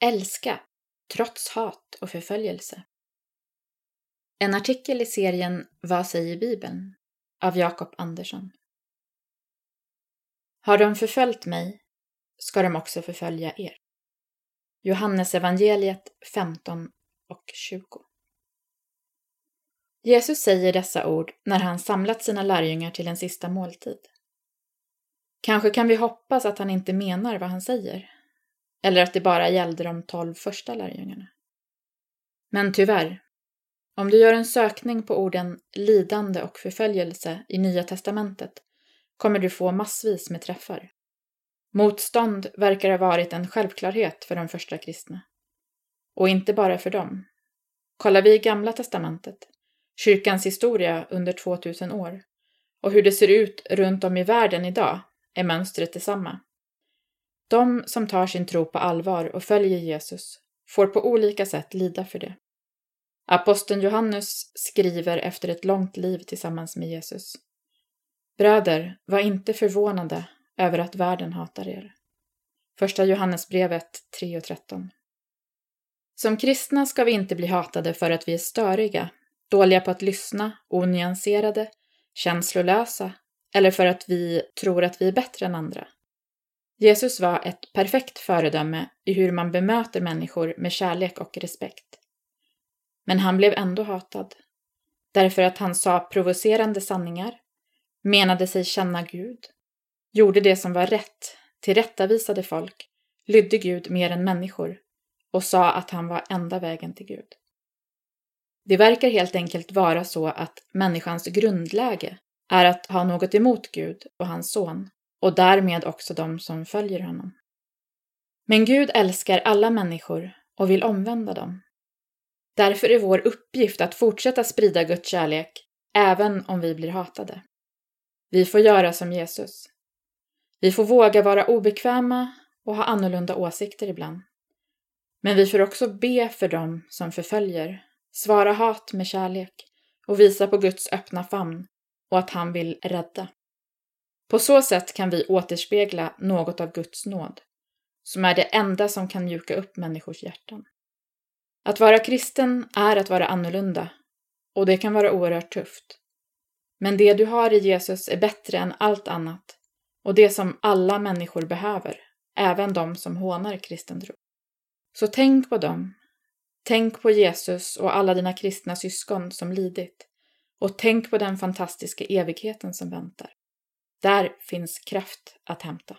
Älska, trots hat och förföljelse. En artikel i serien Vad säger Bibeln? av Jakob Andersson. Har de förföljt mig ska de också förfölja er. Johannes evangeliet 15 och 20. Jesus säger dessa ord när han samlat sina lärjungar till en sista måltid. Kanske kan vi hoppas att han inte menar vad han säger, eller att det bara gällde de tolv första lärjungarna. Men tyvärr, om du gör en sökning på orden lidande och förföljelse i Nya testamentet kommer du få massvis med träffar. Motstånd verkar ha varit en självklarhet för de första kristna. Och inte bara för dem. Kollar vi i Gamla testamentet, kyrkans historia under 2000 år, och hur det ser ut runt om i världen idag, är mönstret detsamma. De som tar sin tro på allvar och följer Jesus får på olika sätt lida för det. Aposteln Johannes skriver efter ett långt liv tillsammans med Jesus. Bröder, var inte förvånade över att världen hatar er. Första Johannesbrevet 3 och 13. Som kristna ska vi inte bli hatade för att vi är störiga, dåliga på att lyssna, onyanserade, känslolösa eller för att vi tror att vi är bättre än andra. Jesus var ett perfekt föredöme i hur man bemöter människor med kärlek och respekt. Men han blev ändå hatad, därför att han sa provocerande sanningar, menade sig känna Gud, gjorde det som var rätt, tillrättavisade folk, lydde Gud mer än människor och sa att han var enda vägen till Gud. Det verkar helt enkelt vara så att människans grundläge är att ha något emot Gud och hans son och därmed också de som följer honom. Men Gud älskar alla människor och vill omvända dem. Därför är vår uppgift att fortsätta sprida Guds kärlek även om vi blir hatade. Vi får göra som Jesus. Vi får våga vara obekväma och ha annorlunda åsikter ibland. Men vi får också be för dem som förföljer, svara hat med kärlek och visa på Guds öppna famn och att han vill rädda. På så sätt kan vi återspegla något av Guds nåd, som är det enda som kan mjuka upp människors hjärtan. Att vara kristen är att vara annorlunda och det kan vara oerhört tufft. Men det du har i Jesus är bättre än allt annat och det som alla människor behöver, även de som hånar kristen tro. Så tänk på dem. Tänk på Jesus och alla dina kristna syskon som lidit. Och tänk på den fantastiska evigheten som väntar. Där finns kraft att hämta.